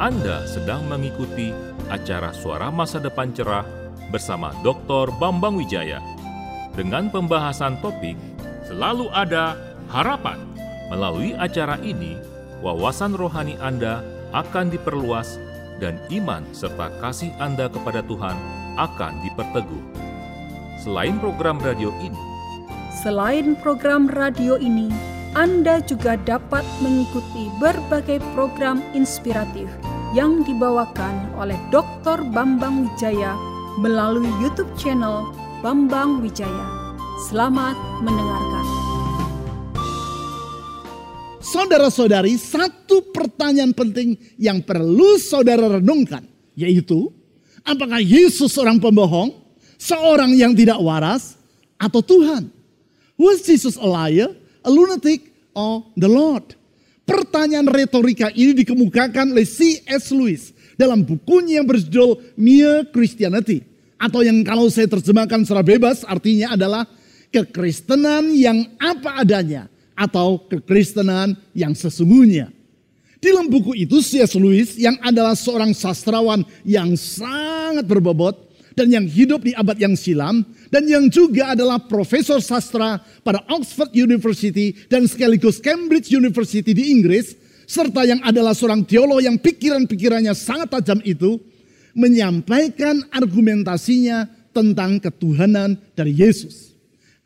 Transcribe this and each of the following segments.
Anda sedang mengikuti acara Suara Masa Depan Cerah bersama Dr. Bambang Wijaya dengan pembahasan topik Selalu Ada Harapan. Melalui acara ini, wawasan rohani Anda akan diperluas dan iman serta kasih Anda kepada Tuhan akan diperteguh. Selain program radio ini, Selain program radio ini, Anda juga dapat mengikuti berbagai program inspiratif yang dibawakan oleh Dr. Bambang Wijaya melalui YouTube channel Bambang Wijaya. Selamat mendengarkan. Saudara-saudari, satu pertanyaan penting yang perlu saudara renungkan, yaitu apakah Yesus seorang pembohong, seorang yang tidak waras, atau Tuhan? Was Jesus a liar, a lunatic, or the Lord? Pertanyaan retorika ini dikemukakan oleh C.S. Lewis dalam bukunya yang berjudul Mere Christianity. Atau yang kalau saya terjemahkan secara bebas artinya adalah kekristenan yang apa adanya atau kekristenan yang sesungguhnya. Di dalam buku itu C.S. Lewis yang adalah seorang sastrawan yang sangat berbobot dan yang hidup di abad yang silam dan yang juga adalah profesor sastra pada Oxford University dan sekaligus Cambridge University di Inggris serta yang adalah seorang teolog yang pikiran-pikirannya sangat tajam itu menyampaikan argumentasinya tentang ketuhanan dari Yesus.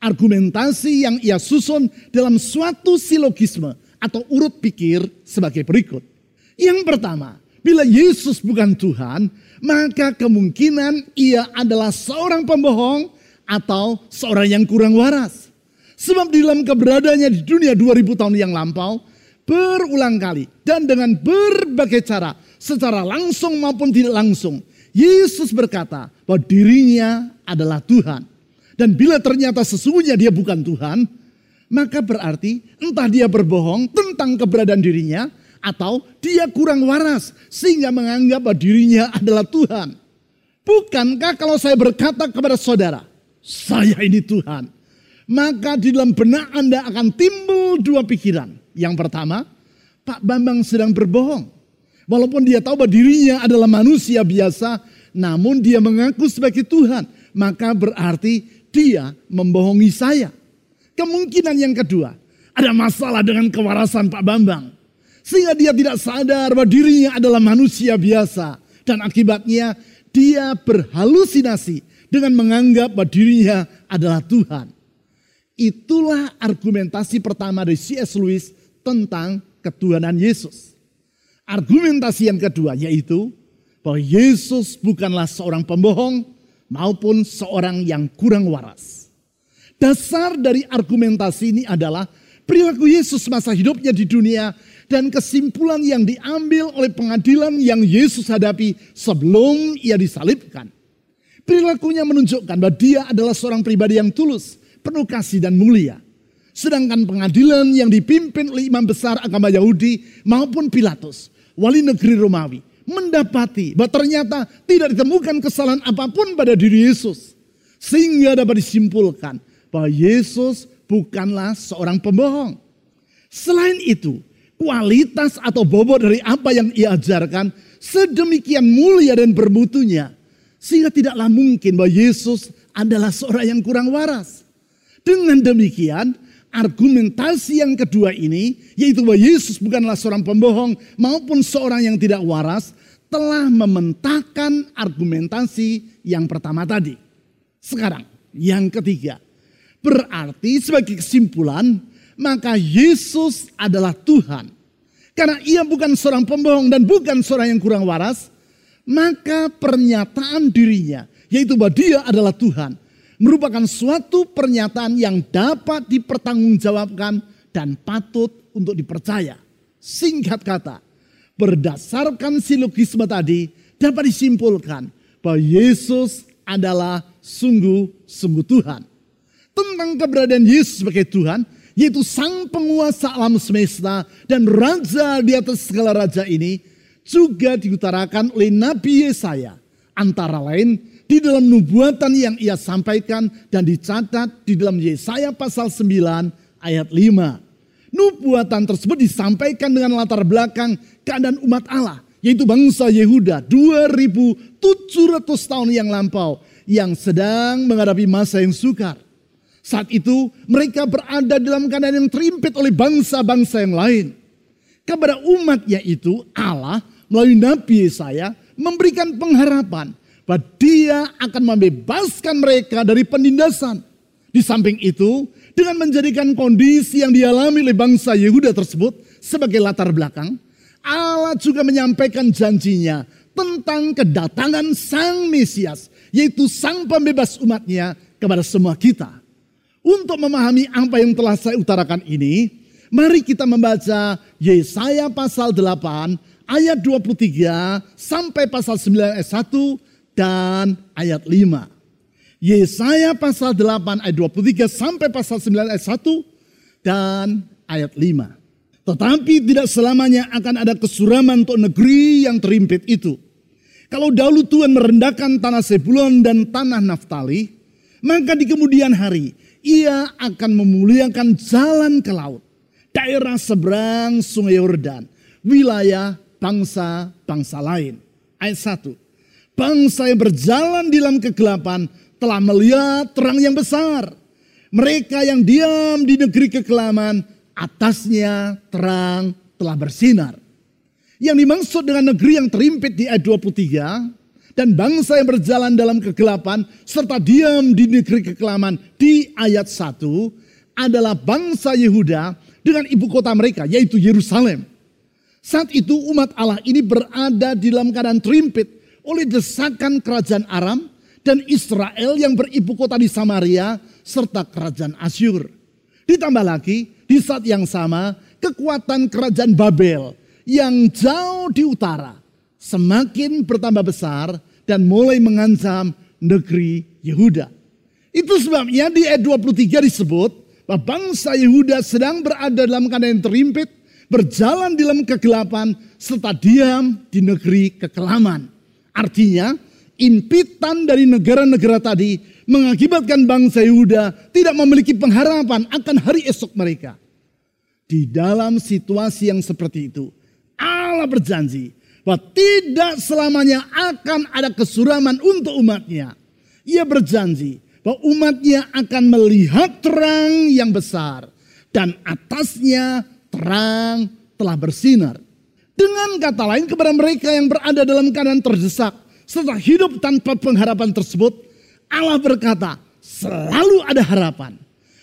Argumentasi yang ia susun dalam suatu silogisme atau urut pikir sebagai berikut. Yang pertama, bila Yesus bukan Tuhan, maka kemungkinan ia adalah seorang pembohong atau seorang yang kurang waras. Sebab di dalam keberadaannya di dunia 2000 tahun yang lampau, berulang kali dan dengan berbagai cara, secara langsung maupun tidak langsung, Yesus berkata bahwa dirinya adalah Tuhan. Dan bila ternyata sesungguhnya dia bukan Tuhan, maka berarti entah dia berbohong tentang keberadaan dirinya atau dia kurang waras sehingga menganggap bahwa dirinya adalah Tuhan. Bukankah kalau saya berkata kepada saudara, saya ini Tuhan, maka di dalam benak Anda akan timbul dua pikiran. Yang pertama, Pak Bambang sedang berbohong. Walaupun dia tahu bahwa dirinya adalah manusia biasa, namun dia mengaku sebagai Tuhan, maka berarti dia membohongi saya. Kemungkinan yang kedua, ada masalah dengan kewarasan Pak Bambang. Sehingga dia tidak sadar bahwa dirinya adalah manusia biasa. Dan akibatnya dia berhalusinasi dengan menganggap bahwa dirinya adalah Tuhan. Itulah argumentasi pertama dari C.S. Lewis tentang ketuhanan Yesus. Argumentasi yang kedua yaitu bahwa Yesus bukanlah seorang pembohong, maupun seorang yang kurang waras. Dasar dari argumentasi ini adalah perilaku Yesus masa hidupnya di dunia dan kesimpulan yang diambil oleh pengadilan yang Yesus hadapi sebelum ia disalibkan. Perilakunya menunjukkan bahwa dia adalah seorang pribadi yang tulus, penuh kasih dan mulia. Sedangkan pengadilan yang dipimpin oleh imam besar agama Yahudi maupun Pilatus, wali negeri Romawi, mendapati bahwa ternyata tidak ditemukan kesalahan apa pun pada diri Yesus. Sehingga dapat disimpulkan bahwa Yesus bukanlah seorang pembohong. Selain itu, kualitas atau bobot dari apa yang ia ajarkan sedemikian mulia dan bermutunya. Sehingga tidaklah mungkin bahwa Yesus adalah seorang yang kurang waras. Dengan demikian, argumentasi yang kedua ini, yaitu bahwa Yesus bukanlah seorang pembohong maupun seorang yang tidak waras, telah mementahkan argumentasi yang pertama tadi. Sekarang, yang ketiga. Berarti sebagai kesimpulan, maka Yesus adalah Tuhan. Karena ia bukan seorang pembohong dan bukan seorang yang kurang waras, maka pernyataan dirinya, yaitu bahwa dia adalah Tuhan, merupakan suatu pernyataan yang dapat dipertanggungjawabkan dan patut untuk dipercaya. Singkat kata, berdasarkan silogisme tadi dapat disimpulkan bahwa Yesus adalah sungguh-sungguh Tuhan. Tentang keberadaan Yesus sebagai Tuhan, yaitu sang penguasa alam semesta dan raja di atas segala raja ini, juga diutarakan oleh Nabi Yesaya. Antara lain di dalam nubuatan yang ia sampaikan dan dicatat di dalam Yesaya pasal 9 ayat 5. Nubuatan tersebut disampaikan dengan latar belakang keadaan umat Allah yaitu bangsa Yehuda 2700 tahun yang lampau yang sedang menghadapi masa yang sukar. Saat itu mereka berada dalam keadaan yang terimpit oleh bangsa-bangsa yang lain. Kepada umat yaitu Allah melalui Nabi Yesaya memberikan pengharapan bahwa dia akan membebaskan mereka dari penindasan. Di samping itu dengan menjadikan kondisi yang dialami oleh bangsa Yehuda tersebut sebagai latar belakang, Allah juga menyampaikan janjinya tentang kedatangan Sang Mesias, yaitu Sang Pembebas umatnya kepada semua kita. Untuk memahami apa yang telah saya utarakan ini, mari kita membaca Yesaya pasal 8 ayat 23 sampai pasal 9 ayat 1 dan ayat 5. Yesaya pasal 8 ayat 23 sampai pasal 9 ayat 1 dan ayat 5. Tetapi tidak selamanya akan ada kesuraman untuk negeri yang terimpit itu. Kalau dahulu Tuhan merendahkan tanah Sebulon dan tanah Naftali, maka di kemudian hari ia akan memuliakan jalan ke laut, daerah seberang sungai Yordan, wilayah bangsa-bangsa lain. Ayat 1. Bangsa yang berjalan di dalam kegelapan telah melihat terang yang besar. Mereka yang diam di negeri kekelaman, atasnya terang telah bersinar. Yang dimaksud dengan negeri yang terimpit di ayat 23 dan bangsa yang berjalan dalam kegelapan serta diam di negeri kekelaman di ayat 1 adalah bangsa Yehuda dengan ibu kota mereka yaitu Yerusalem. Saat itu umat Allah ini berada di dalam keadaan terimpit oleh desakan kerajaan Aram dan Israel yang beribu kota di Samaria serta kerajaan Asyur. Ditambah lagi di saat yang sama kekuatan kerajaan Babel yang jauh di utara semakin bertambah besar dan mulai mengancam negeri Yehuda. Itu sebabnya di ayat 23 disebut bahwa bangsa Yehuda sedang berada dalam keadaan yang terimpit, berjalan di dalam kegelapan, serta diam di negeri kekelaman. Artinya, impitan dari negara-negara tadi mengakibatkan bangsa Yehuda tidak memiliki pengharapan akan hari esok mereka. Di dalam situasi yang seperti itu, Allah berjanji bahwa tidak selamanya akan ada kesuraman untuk umatnya. Ia berjanji bahwa umatnya akan melihat terang yang besar dan atasnya terang telah bersinar. Dengan kata lain kepada mereka yang berada dalam keadaan terdesak setelah hidup tanpa pengharapan tersebut, Allah berkata, selalu ada harapan.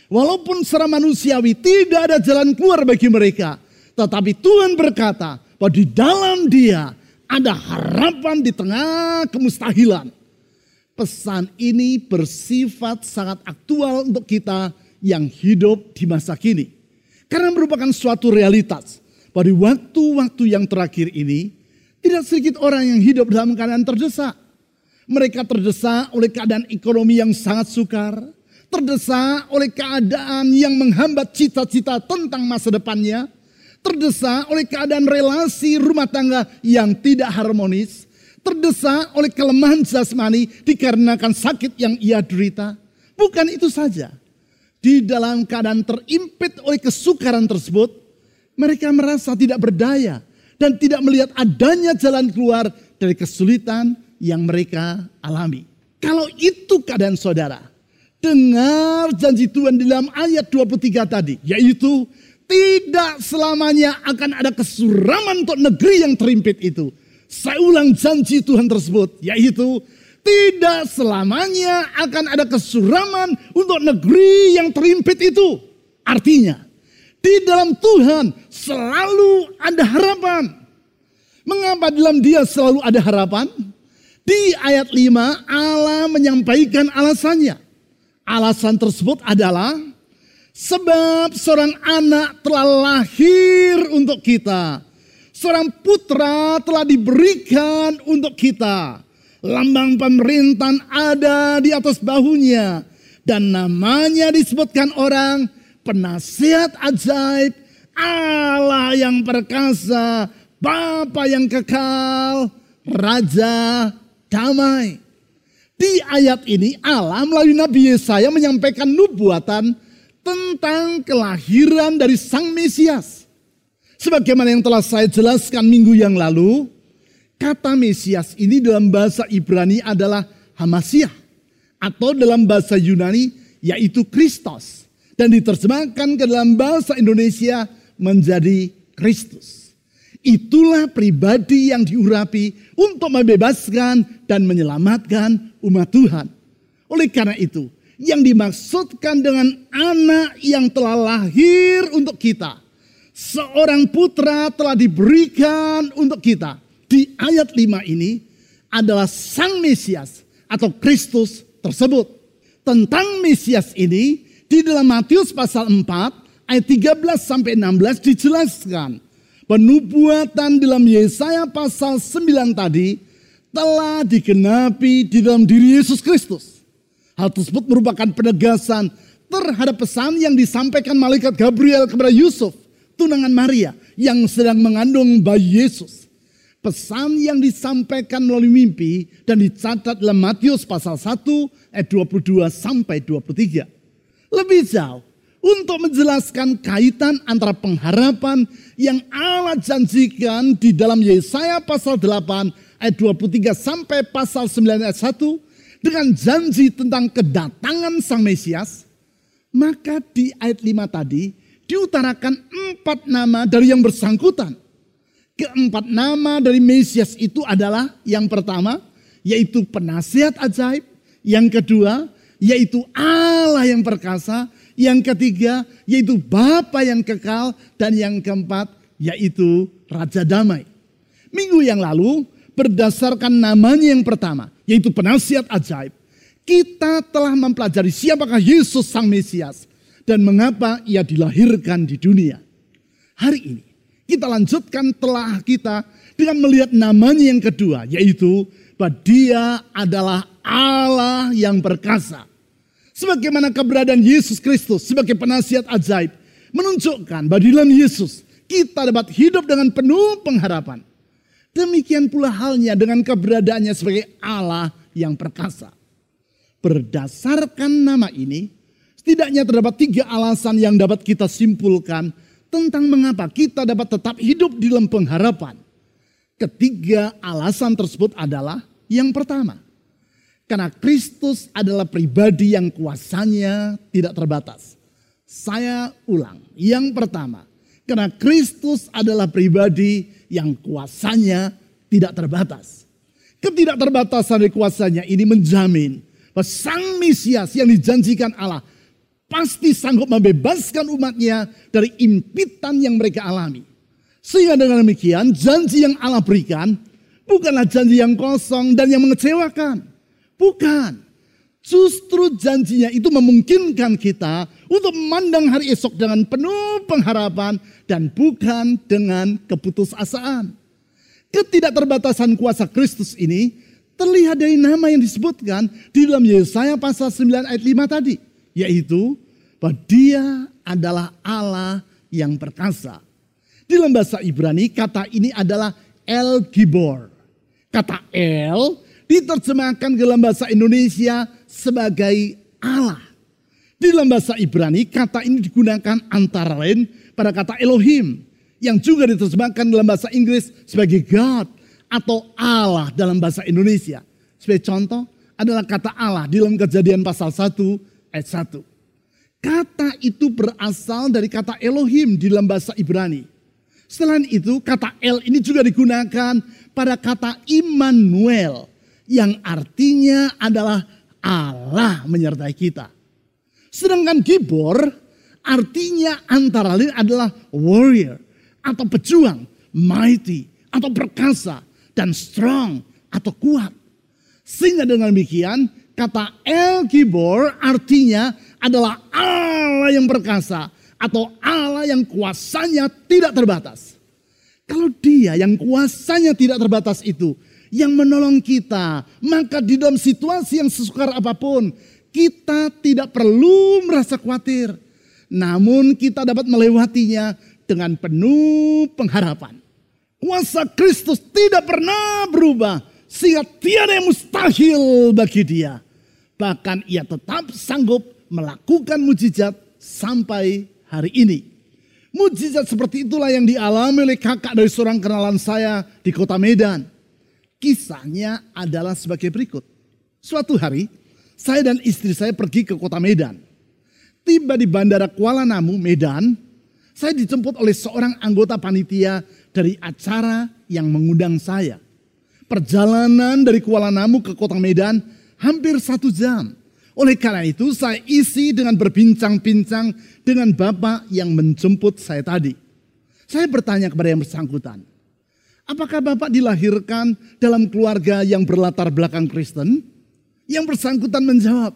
Walaupun secara manusiawi tidak ada jalan keluar bagi mereka, tetapi Tuhan berkata, bahwa di dalam dia ada harapan di tengah kemustahilan. Pesan ini bersifat sangat aktual untuk kita yang hidup di masa kini. Karena merupakan suatu realitas. Pada waktu-waktu yang terakhir ini, tidak sedikit orang yang hidup dalam keadaan terdesak. Mereka terdesak oleh keadaan ekonomi yang sangat sukar, terdesak oleh keadaan yang menghambat cita-cita tentang masa depannya, terdesak oleh keadaan relasi rumah tangga yang tidak harmonis, terdesak oleh kelemahan jasmani dikarenakan sakit yang ia derita. Bukan itu saja. Di dalam keadaan terimpit oleh kesukaran tersebut, mereka merasa tidak berdaya dan tidak melihat adanya jalan keluar dari kesulitan yang mereka alami. Kalau itu keadaan saudara, dengar janji Tuhan di dalam ayat 23 tadi, yaitu tidak selamanya akan ada kesuraman untuk negeri yang terimpit itu. Saya ulang janji Tuhan tersebut, yaitu tidak selamanya akan ada kesuraman untuk negeri yang terimpit itu. Artinya, di dalam Tuhan selalu ada harapan. Mengapa dalam dia selalu ada harapan? Di ayat 5 Allah menyampaikan alasannya. Alasan tersebut adalah Sebab seorang anak telah lahir untuk kita. Seorang putra telah diberikan untuk kita. Lambang pemerintahan ada di atas bahunya. Dan namanya disebutkan orang penasihat ajaib, Allah yang perkasa, Bapa yang kekal, Raja damai. Di ayat ini Allah melalui Nabi Yesaya menyampaikan nubuatan tentang kelahiran dari Sang Mesias. Sebagaimana yang telah saya jelaskan minggu yang lalu, Kata Mesias ini dalam bahasa Ibrani adalah Hamasiah atau dalam bahasa Yunani yaitu Kristus dan diterjemahkan ke dalam bahasa Indonesia menjadi Kristus. Itulah pribadi yang diurapi untuk membebaskan dan menyelamatkan umat Tuhan. Oleh karena itu, yang dimaksudkan dengan anak yang telah lahir untuk kita. Seorang putra telah diberikan untuk kita di ayat 5 ini adalah Sang Mesias atau Kristus tersebut. Tentang Mesias ini di dalam Matius pasal 4 ayat 13 sampai 16 dijelaskan. Penubuatan dalam Yesaya pasal 9 tadi telah digenapi di dalam diri Yesus Kristus. Hal tersebut merupakan penegasan terhadap pesan yang disampaikan malaikat Gabriel kepada Yusuf, tunangan Maria yang sedang mengandung bayi Yesus. Pesan yang disampaikan melalui mimpi dan dicatat dalam Matius pasal 1 ayat 22 sampai 23. Lebih jauh, untuk menjelaskan kaitan antara pengharapan yang Allah janjikan di dalam Yesaya pasal 8 ayat 23 sampai pasal 9 ayat 1 dengan janji tentang kedatangan Sang Mesias, maka di ayat 5 tadi diutarakan empat nama dari yang bersangkutan Keempat nama dari Mesias itu adalah yang pertama yaitu penasihat ajaib, yang kedua yaitu Allah yang perkasa, yang ketiga yaitu Bapa yang kekal dan yang keempat yaitu Raja Damai. Minggu yang lalu berdasarkan namanya yang pertama yaitu penasihat ajaib, kita telah mempelajari siapakah Yesus Sang Mesias dan mengapa ia dilahirkan di dunia. Hari ini kita lanjutkan telah kita dengan melihat namanya yang kedua, yaitu bahwa dia adalah Allah yang perkasa. Sebagaimana keberadaan Yesus Kristus sebagai penasihat ajaib, menunjukkan bahwa di dalam Yesus kita dapat hidup dengan penuh pengharapan. Demikian pula halnya dengan keberadaannya sebagai Allah yang perkasa. Berdasarkan nama ini, setidaknya terdapat tiga alasan yang dapat kita simpulkan tentang mengapa kita dapat tetap hidup di dalam pengharapan. Ketiga alasan tersebut adalah yang pertama, karena Kristus adalah pribadi yang kuasanya tidak terbatas. Saya ulang, yang pertama, karena Kristus adalah pribadi yang kuasanya tidak terbatas. Ketidakterbatasan dari kuasanya ini menjamin bahwa Sang Mesias yang dijanjikan Allah pasti sanggup membebaskan umatnya dari impitan yang mereka alami. Sehingga dengan demikian janji yang Allah berikan bukanlah janji yang kosong dan yang mengecewakan. Bukan. Justru janjinya itu memungkinkan kita untuk memandang hari esok dengan penuh pengharapan dan bukan dengan keputusasaan. Ketidakterbatasan kuasa Kristus ini terlihat dari nama yang disebutkan di dalam Yesaya pasal 9 ayat 5 tadi yaitu bahwa dia adalah Allah yang perkasa. Di dalam bahasa Ibrani kata ini adalah El Gibor. Kata El diterjemahkan ke dalam bahasa Indonesia sebagai Allah. Di dalam bahasa Ibrani kata ini digunakan antara lain pada kata Elohim yang juga diterjemahkan dalam bahasa Inggris sebagai God atau Allah dalam bahasa Indonesia. Sebagai contoh adalah kata Allah di dalam kejadian pasal 1 ayat 1. Kata itu berasal dari kata Elohim di dalam bahasa Ibrani. Selain itu, kata El ini juga digunakan pada kata Immanuel yang artinya adalah Allah menyertai kita. Sedangkan Gibor artinya antara lain adalah warrior atau pejuang, mighty atau perkasa dan strong atau kuat. Sehingga dengan demikian kata El Gibor artinya adalah Allah yang perkasa atau Allah yang kuasanya tidak terbatas. Kalau dia yang kuasanya tidak terbatas itu yang menolong kita, maka di dalam situasi yang sesukar apa pun, kita tidak perlu merasa khawatir. Namun kita dapat melewatinya dengan penuh pengharapan. Kuasa Kristus tidak pernah berubah sehingga tiada yang mustahil bagi dia. Bahkan ia tetap sanggup melakukan mujizat sampai hari ini. Mujizat seperti itulah yang dialami oleh kakak dari seorang kenalan saya di kota Medan. Kisahnya adalah sebagai berikut. Suatu hari, saya dan istri saya pergi ke kota Medan. Tiba di Bandara Kuala Namu, Medan, saya dijemput oleh seorang anggota panitia dari acara yang mengundang saya. Perjalanan dari Kuala Namu ke kota Medan hampir satu jam. Oleh karena itu saya isi dengan berbincang-bincang dengan bapak yang menjemput saya tadi. Saya bertanya kepada yang bersangkutan, Apakah Bapak dilahirkan dalam keluarga yang berlatar belakang Kristen? Yang bersangkutan menjawab,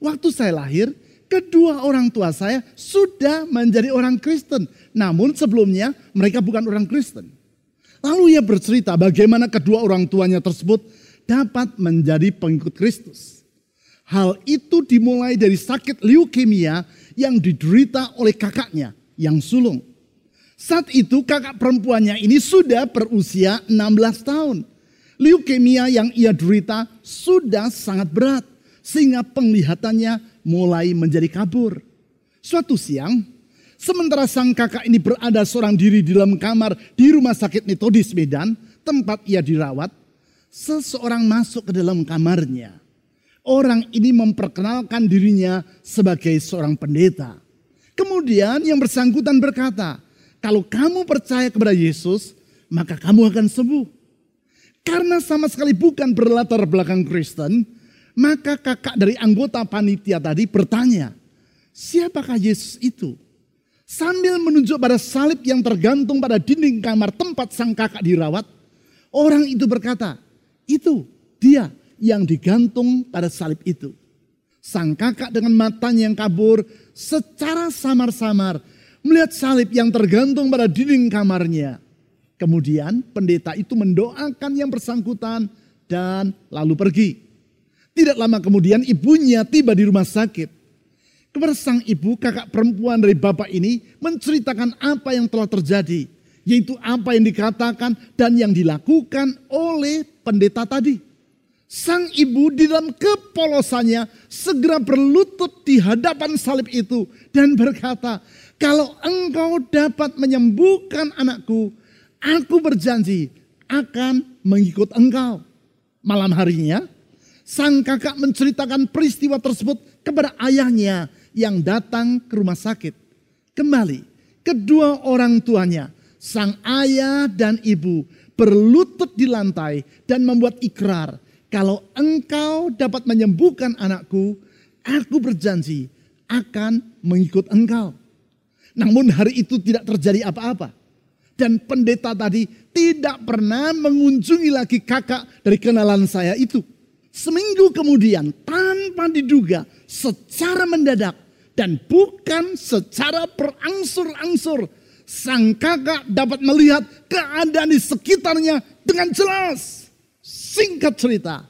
waktu saya lahir, kedua orang tua saya sudah menjadi orang Kristen. Namun sebelumnya mereka bukan orang Kristen. Lalu ia bercerita bagaimana kedua orang tuanya tersebut dapat menjadi pengikut Kristus. Hal itu dimulai dari sakit leukemia yang diderita oleh kakaknya yang sulung. Saat itu kakak perempuannya ini sudah berusia 16 tahun. Leukemia yang ia derita sudah sangat berat. Sehingga penglihatannya mulai menjadi kabur. Suatu siang, sementara sang kakak ini berada seorang diri di dalam kamar di rumah sakit metodis Medan, tempat ia dirawat, seseorang masuk ke dalam kamarnya. Orang ini memperkenalkan dirinya sebagai seorang pendeta. Kemudian yang bersangkutan berkata, kalau kamu percaya kepada Yesus, maka kamu akan sembuh. Karena sama sekali bukan berlatar belakang Kristen, maka kakak dari anggota panitia tadi bertanya, siapakah Yesus itu? Sambil menunjuk pada salib yang tergantung pada dinding kamar tempat sang kakak dirawat, orang itu berkata, itu dia yang digantung pada salib itu. Sang kakak dengan matanya yang kabur secara samar-samar melihat salib yang tergantung pada dinding kamarnya. Kemudian pendeta itu mendoakan yang bersangkutan dan lalu pergi. Tidak lama kemudian ibunya tiba di rumah sakit. Kepada sang ibu, kakak perempuan dari bapak ini menceritakan apa yang telah terjadi. Yaitu apa yang dikatakan dan yang dilakukan oleh pendeta tadi. Sang ibu di dalam kepolosannya segera berlutut di hadapan salib itu dan berkata, kalau engkau dapat menyembuhkan anakku, aku berjanji akan mengikut engkau. Malam harinya, sang kakak menceritakan peristiwa tersebut kepada ayahnya yang datang ke rumah sakit. Kembali, kedua orang tuanya, sang ayah dan ibu berlutut di lantai dan membuat ikrar, kalau engkau dapat menyembuhkan anakku, aku berjanji akan mengikut engkau. Namun hari itu tidak terjadi apa-apa. Dan pendeta tadi tidak pernah mengunjungi lagi kakak dari kenalan saya itu. Seminggu kemudian tanpa diduga secara mendadak dan bukan secara berangsur-angsur sang kakak dapat melihat keadaan di sekitarnya dengan jelas. Singkat cerita,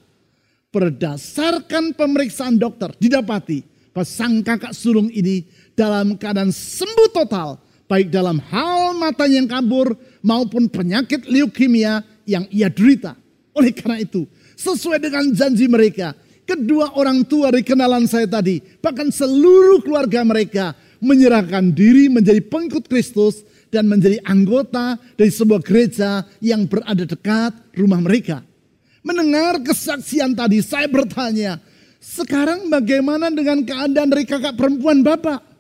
berdasarkan pemeriksaan dokter didapati bahwa sang kakak sulung ini dalam keadaan sembuh total. Baik dalam hal mata yang kabur maupun penyakit leukemia yang ia derita. Oleh karena itu, sesuai dengan janji mereka, kedua orang tua dari kenalan saya tadi, bahkan seluruh keluarga mereka menyerahkan diri menjadi pengikut Kristus dan menjadi anggota dari sebuah gereja yang berada dekat rumah mereka. Mendengar kesaksian tadi, saya bertanya, sekarang bagaimana dengan keadaan dari kakak perempuan Bapak?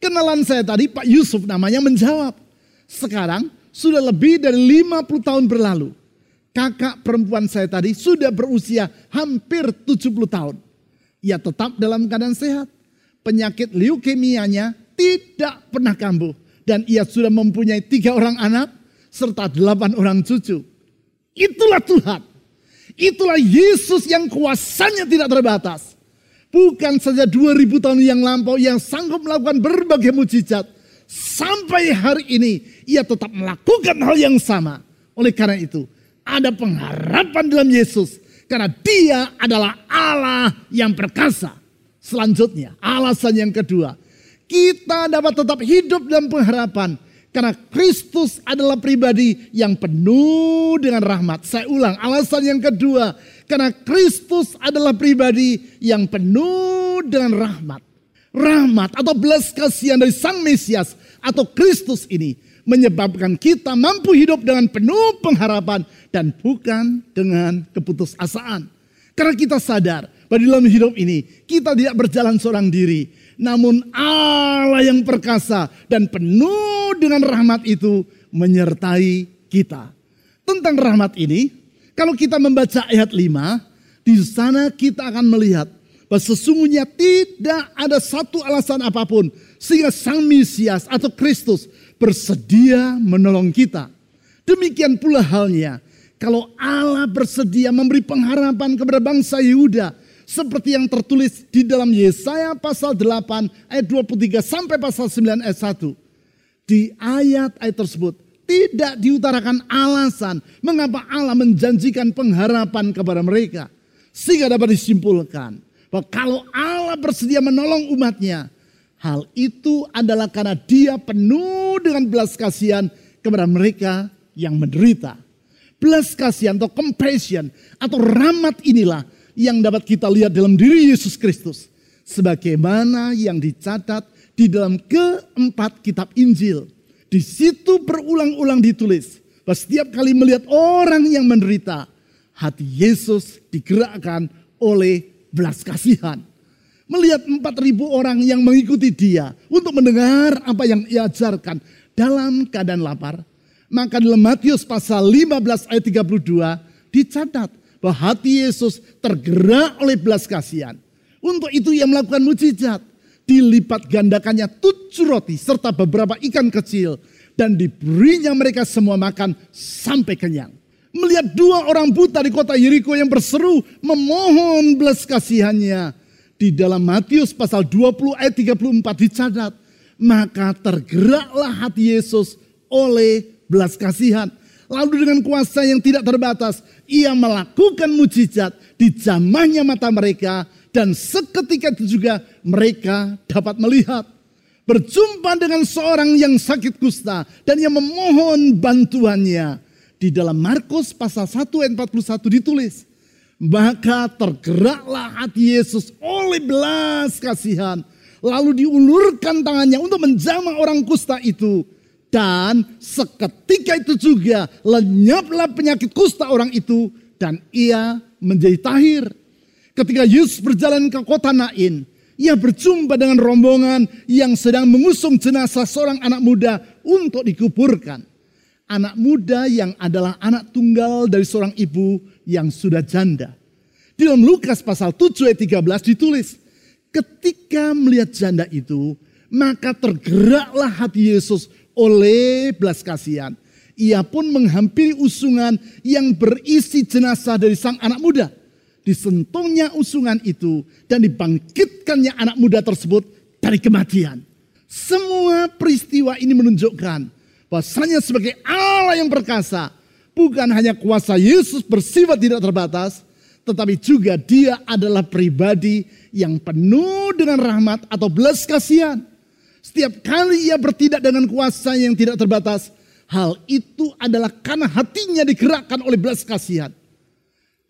Kenalan saya tadi Pak Yusuf namanya menjawab. Sekarang sudah lebih dari 50 tahun berlalu. Kakak perempuan saya tadi sudah berusia hampir 70 tahun. Ia tetap dalam keadaan sehat. Penyakit leukemianya tidak pernah kambuh. Dan ia sudah mempunyai tiga orang anak serta delapan orang cucu. Itulah Tuhan. Itulah Yesus yang kuasanya tidak terbatas. Bukan saja 2000 tahun yang lampau yang sanggup melakukan berbagai mujizat. Sampai hari ini ia tetap melakukan hal yang sama. Oleh karena itu ada pengharapan dalam Yesus. Karena dia adalah Allah yang perkasa. Selanjutnya alasan yang kedua. Kita dapat tetap hidup dalam pengharapan. Karena Kristus adalah pribadi yang penuh dengan rahmat. Saya ulang, alasan yang kedua. Karena Kristus adalah pribadi yang penuh dengan rahmat. Rahmat atau belas kasihan dari Sang Mesias atau Kristus ini menyebabkan kita mampu hidup dengan penuh pengharapan dan bukan dengan keputusasaan. Karena kita sadar bahwa dalam hidup ini kita tidak berjalan seorang diri. Namun Allah yang perkasa dan penuh dengan rahmat itu menyertai kita. Tentang rahmat ini, kalau kita membaca ayat 5, di sana kita akan melihat bahwa sesungguhnya tidak ada satu alasan apa pun sehingga Sang Mesias atau Kristus bersedia menolong kita. Demikian pula halnya kalau Allah bersedia memberi pengharapan kepada bangsa Yehuda seperti yang tertulis di dalam Yesaya pasal 8 ayat 23 sampai pasal 9 ayat 1. Di ayat-ayat tersebut tidak diutarakan alasan mengapa Allah menjanjikan pengharapan kepada mereka. Sehingga dapat disimpulkan bahwa kalau Allah bersedia menolong umatnya, Hal itu adalah karena dia penuh dengan belas kasihan kepada mereka yang menderita. Belas kasihan atau compassion atau rahmat inilah yang dapat kita lihat dalam diri Yesus Kristus. Sebagaimana yang dicatat di dalam keempat kitab Injil. Di situ berulang-ulang ditulis bahwa setiap kali melihat orang yang menderita, hati Yesus digerakkan oleh belas kasihan melihat 4000 orang yang mengikuti dia untuk mendengar apa yang ia ajarkan dalam keadaan lapar. Maka dalam Matius pasal 15 ayat 32 dicatat bahwa hati Yesus tergerak oleh belas kasihan. Untuk itu ia melakukan mujizat. Dilipat gandakannya tujuh roti serta beberapa ikan kecil. Dan diberinya mereka semua makan sampai kenyang. Melihat dua orang buta di kota Yeriko yang berseru memohon belas kasihannya di dalam Matius pasal 20 ayat 34 dicatat. Maka tergeraklah hati Yesus oleh belas kasihan. Lalu dengan kuasa yang tidak terbatas, ia melakukan mujizat di jamahnya mata mereka. Dan seketika itu juga mereka dapat melihat. Berjumpa dengan seorang yang sakit kusta dan yang memohon bantuannya. Di dalam Markus pasal 1 ayat 41 ditulis. Maka tergeraklah hati Yesus oleh belas kasihan. Lalu diulurkan tangannya untuk menjamah orang kusta itu. Dan seketika itu juga lenyaplah penyakit kusta orang itu. Dan ia menjadi tahir. Ketika Yesus berjalan ke kota Nain. Ia berjumpa dengan rombongan yang sedang mengusung jenazah seorang anak muda untuk dikuburkan. Anak muda yang adalah anak tunggal dari seorang ibu yang sudah janda. Di dalam Lukas pasal 7 ayat 13 ditulis, ketika melihat janda itu, maka tergeraklah hati Yesus oleh belas kasihan. Ia pun menghampiri usungan yang berisi jenazah dari sang anak muda. Disentuhnya usungan itu dan dibangkitkannya anak muda tersebut dari kematian. Semua peristiwa ini menunjukkan bahwasanya sebagai Allah yang perkasa, bukan hanya kuasa Yesus bersifat tidak terbatas, tetapi juga dia adalah pribadi yang penuh dengan rahmat atau belas kasihan. Setiap kali ia bertindak dengan kuasa yang tidak terbatas, hal itu adalah karena hatinya digerakkan oleh belas kasihan.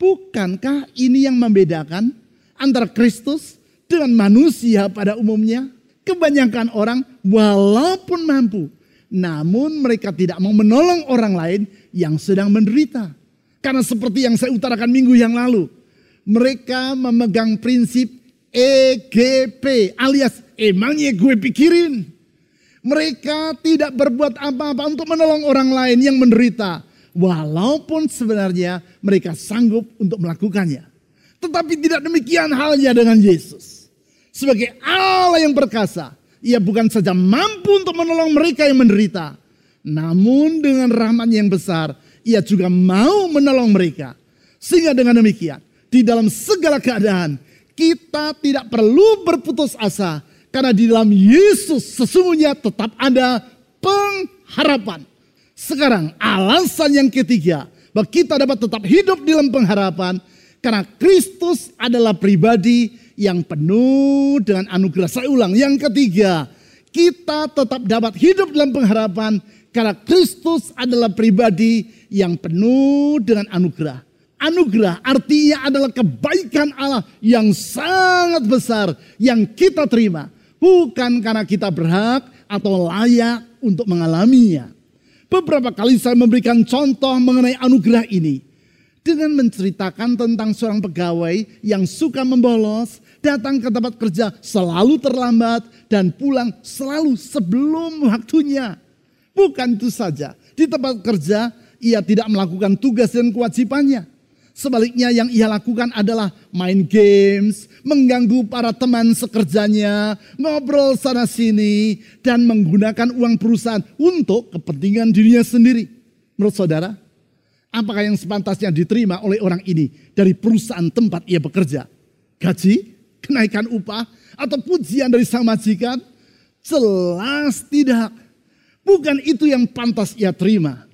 Bukankah ini yang membedakan antara Kristus dengan manusia pada umumnya? Kebanyakan orang walaupun mampu, namun mereka tidak mau menolong orang lain yang sedang menderita. Karena seperti yang saya utarakan minggu yang lalu, mereka memegang prinsip EGP alias emangnya gue pikirin. Mereka tidak berbuat apa-apa untuk menolong orang lain yang menderita. Walaupun sebenarnya mereka sanggup untuk melakukannya. Tetapi tidak demikian halnya dengan Yesus. Sebagai Allah yang perkasa, ia bukan saja mampu untuk menolong mereka yang menderita. Namun dengan rahmat yang besar, ia juga mau menolong mereka. Sehingga dengan demikian, di dalam segala keadaan, kita tidak perlu berputus asa. Karena di dalam Yesus sesungguhnya tetap ada pengharapan. Sekarang alasan yang ketiga, bahwa kita dapat tetap hidup dalam pengharapan. Karena Kristus adalah pribadi yang penuh dengan anugerah. Saya ulang, yang ketiga, kita tetap dapat hidup dalam pengharapan karena Kristus adalah pribadi yang penuh dengan anugerah. Anugerah artinya adalah kebaikan Allah yang sangat besar yang kita terima. Bukan karena kita berhak atau layak untuk mengalaminya. Beberapa kali saya memberikan contoh mengenai anugerah ini dengan menceritakan tentang seorang pegawai yang suka membolos, datang ke tempat kerja selalu terlambat dan pulang selalu sebelum waktunya. Bukan itu saja, di tempat kerja ia tidak melakukan tugas dan kewajibannya. Sebaliknya yang ia lakukan adalah main games, mengganggu para teman sekerjanya, ngobrol sana sini, dan menggunakan uang perusahaan untuk kepentingan dirinya sendiri. Menurut saudara, apakah yang sepantasnya diterima oleh orang ini dari perusahaan tempat ia bekerja? Gaji, kenaikan upah, atau pujian dari sang majikan? Jelas tidak. Bukan itu yang pantas ia terima.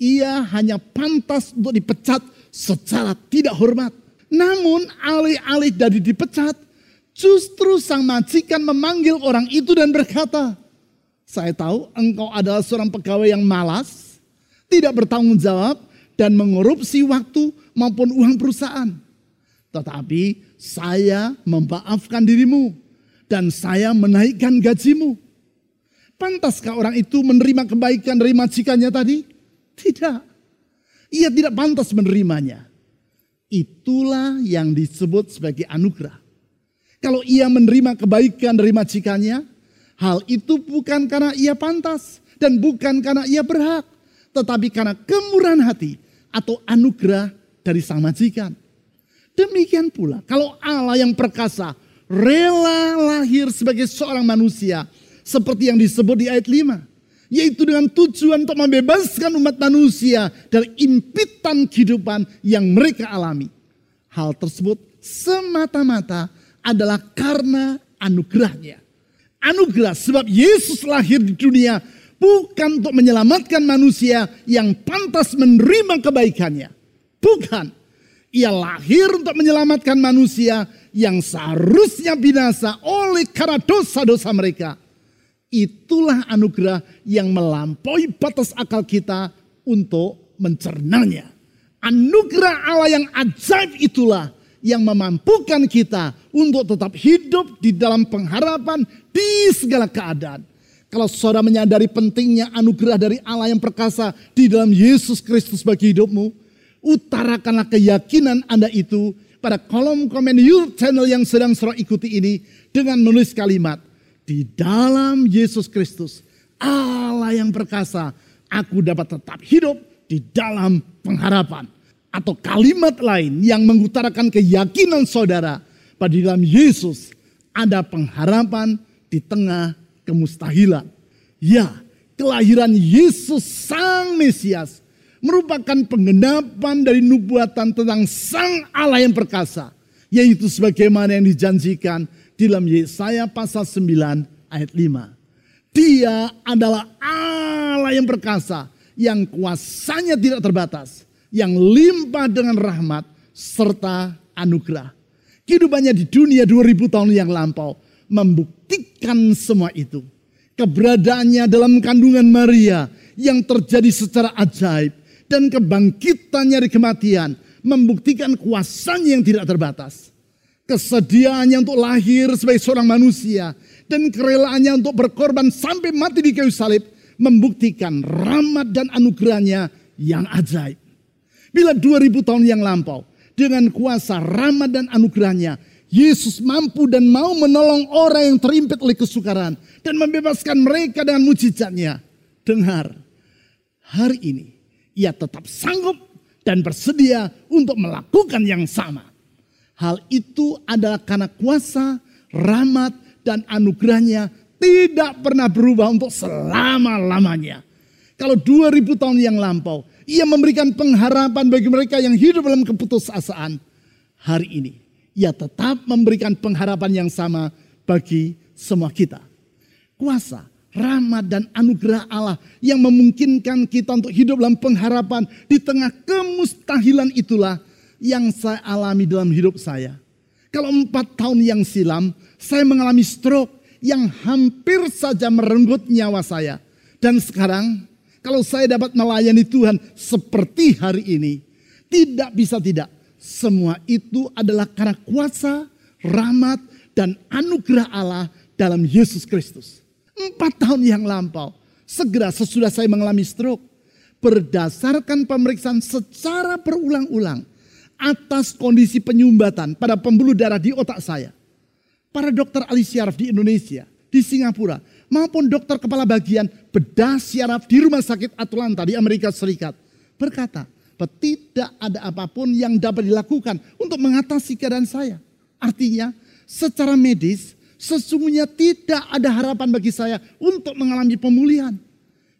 Ia hanya pantas untuk dipecat secara tidak hormat. Namun alih-alih dari dipecat, justru sang majikan memanggil orang itu dan berkata, saya tahu engkau adalah seorang pegawai yang malas, tidak bertanggung jawab, dan mengorupsi waktu maupun uang perusahaan. Tetapi saya memaafkan dirimu dan saya menaikkan gajimu. Pantaskah orang itu menerima kebaikan dari majikannya tadi? Tidak. Ia tidak pantas menerimanya. Itulah yang disebut sebagai anugerah. Kalau ia menerima kebaikan dari majikannya, hal itu bukan karena ia pantas dan bukan karena ia berhak, tetapi karena kemurahan hati atau anugerah dari sang majikan. Demikian pula kalau Allah yang perkasa rela lahir sebagai seorang manusia seperti yang disebut di ayat 5 yaitu dengan tujuan untuk membebaskan umat manusia dari impitan kehidupan yang mereka alami. Hal tersebut semata-mata adalah karena anugerahnya. Anugerah sebab Yesus lahir di dunia bukan untuk menyelamatkan manusia yang pantas menerima kebaikannya. Bukan. Ia lahir untuk menyelamatkan manusia yang seharusnya binasa oleh karena dosa-dosa mereka Itulah anugerah yang melampaui batas akal kita untuk mencernanya. Anugerah Allah yang ajaib itulah yang memampukan kita untuk tetap hidup di dalam pengharapan di segala keadaan. Kalau saudara menyadari pentingnya anugerah dari Allah yang perkasa di dalam Yesus Kristus bagi hidupmu, utarakanlah keyakinan Anda itu pada kolom komen YouTube channel yang sedang saudara ikuti ini dengan menulis kalimat, di dalam Yesus Kristus, Allah yang perkasa, aku dapat tetap hidup di dalam pengharapan. Atau kalimat lain yang mengutarakan keyakinan saudara pada dalam Yesus ada pengharapan di tengah kemustahilan. Ya, kelahiran Yesus Sang Mesias merupakan penggenapan dari nubuatan tentang Sang Allah yang perkasa. Yaitu sebagaimana yang dijanjikan di dalam Yesaya pasal 9 ayat 5. Dia adalah Allah yang perkasa, yang kuasanya tidak terbatas, yang limpah dengan rahmat serta anugerah. Kehidupannya di dunia 2000 tahun yang lampau membuktikan semua itu. Keberadaannya dalam kandungan Maria yang terjadi secara ajaib dan kebangkitannya dari kematian membuktikan kuasanya yang tidak terbatas kesediaannya untuk lahir sebagai seorang manusia dan kerelaannya untuk berkorban sampai mati di kayu salib membuktikan rahmat dan anugerahnya yang ajaib. Bila 2000 tahun yang lampau dengan kuasa rahmat dan anugerahnya Yesus mampu dan mau menolong orang yang terimpit oleh kesukaran dan membebaskan mereka dengan mujizatnya. Dengar, hari ini ia tetap sanggup dan bersedia untuk melakukan yang sama. Hal itu adalah karena kuasa, rahmat, dan anugerahnya tidak pernah berubah untuk selama-lamanya. Kalau 2000 tahun yang lampau, ia memberikan pengharapan bagi mereka yang hidup dalam keputusasaan. Hari ini, ia tetap memberikan pengharapan yang sama bagi semua kita. Kuasa, rahmat dan anugerah Allah yang memungkinkan kita untuk hidup dalam pengharapan di tengah kemustahilan itulah yang saya alami dalam hidup saya. Kalau empat tahun yang silam, saya mengalami stroke yang hampir saja merenggut nyawa saya. Dan sekarang, kalau saya dapat melayani Tuhan seperti hari ini, tidak bisa tidak. Semua itu adalah karena kuasa, rahmat, dan anugerah Allah dalam Yesus Kristus. Empat tahun yang lampau, segera sesudah saya mengalami stroke. Berdasarkan pemeriksaan secara berulang-ulang atas kondisi penyumbatan pada pembuluh darah di otak saya. Para dokter ahli syaraf di Indonesia, di Singapura, maupun dokter kepala bagian bedah syaraf di Rumah Sakit Atlanta di Amerika Serikat berkata, tidak ada apa pun yang dapat dilakukan untuk mengatasi keadaan saya. Artinya, secara medis, sesungguhnya tidak ada harapan bagi saya untuk mengalami pemulihan.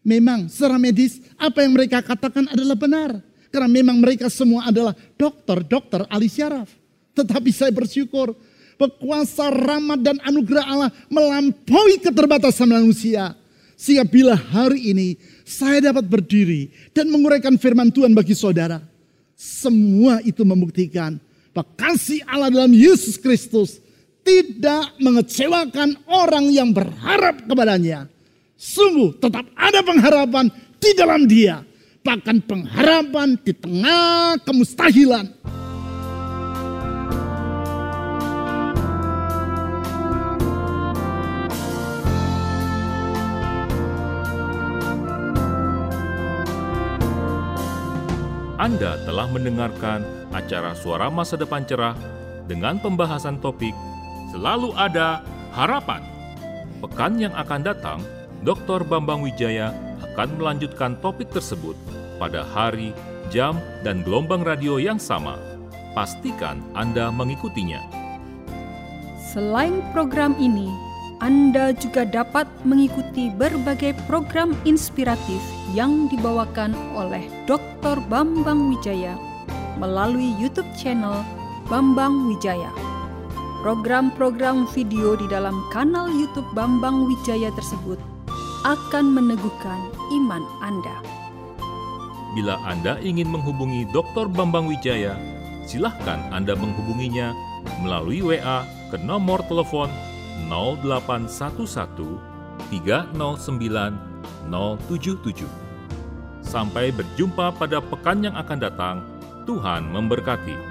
Memang secara medis apa yang mereka katakan adalah benar. Karena memang mereka semua adalah dokter-dokter ahli syaraf. Tetapi saya bersyukur kuasa rahmat dan anugerah Allah melampaui keterbatasan manusia. Sehingga bila hari ini saya dapat berdiri dan menguraikan firman Tuhan bagi saudara. Semua itu membuktikan bahwa kasih Allah dalam Yesus Kristus tidak mengecewakan orang yang berharap kepadanya. Sungguh tetap ada pengharapan di dalam dia. Bahkan pengharapan di tengah kemustahilan. Anda telah mendengarkan acara Suara Masa Depan Cerah dengan pembahasan topik Selalu Ada Harapan. Pekan yang akan datang, Dr. Bambang Wijaya akan melanjutkan topik tersebut pada hari, jam, dan gelombang radio yang sama. Pastikan Anda mengikutinya. Selain program ini, Anda juga dapat mengikuti berbagai program inspiratif yang dibawakan oleh Dr. Bambang Wijaya melalui YouTube channel Bambang Wijaya. Program-program video di dalam kanal YouTube Bambang Wijaya tersebut akan meneguhkan iman Anda. Bila Anda ingin menghubungi Dr. Bambang Wijaya, silahkan Anda menghubunginya melalui WA ke nomor telepon 0811 309 077. Sampai berjumpa pada pekan yang akan datang. Tuhan memberkati.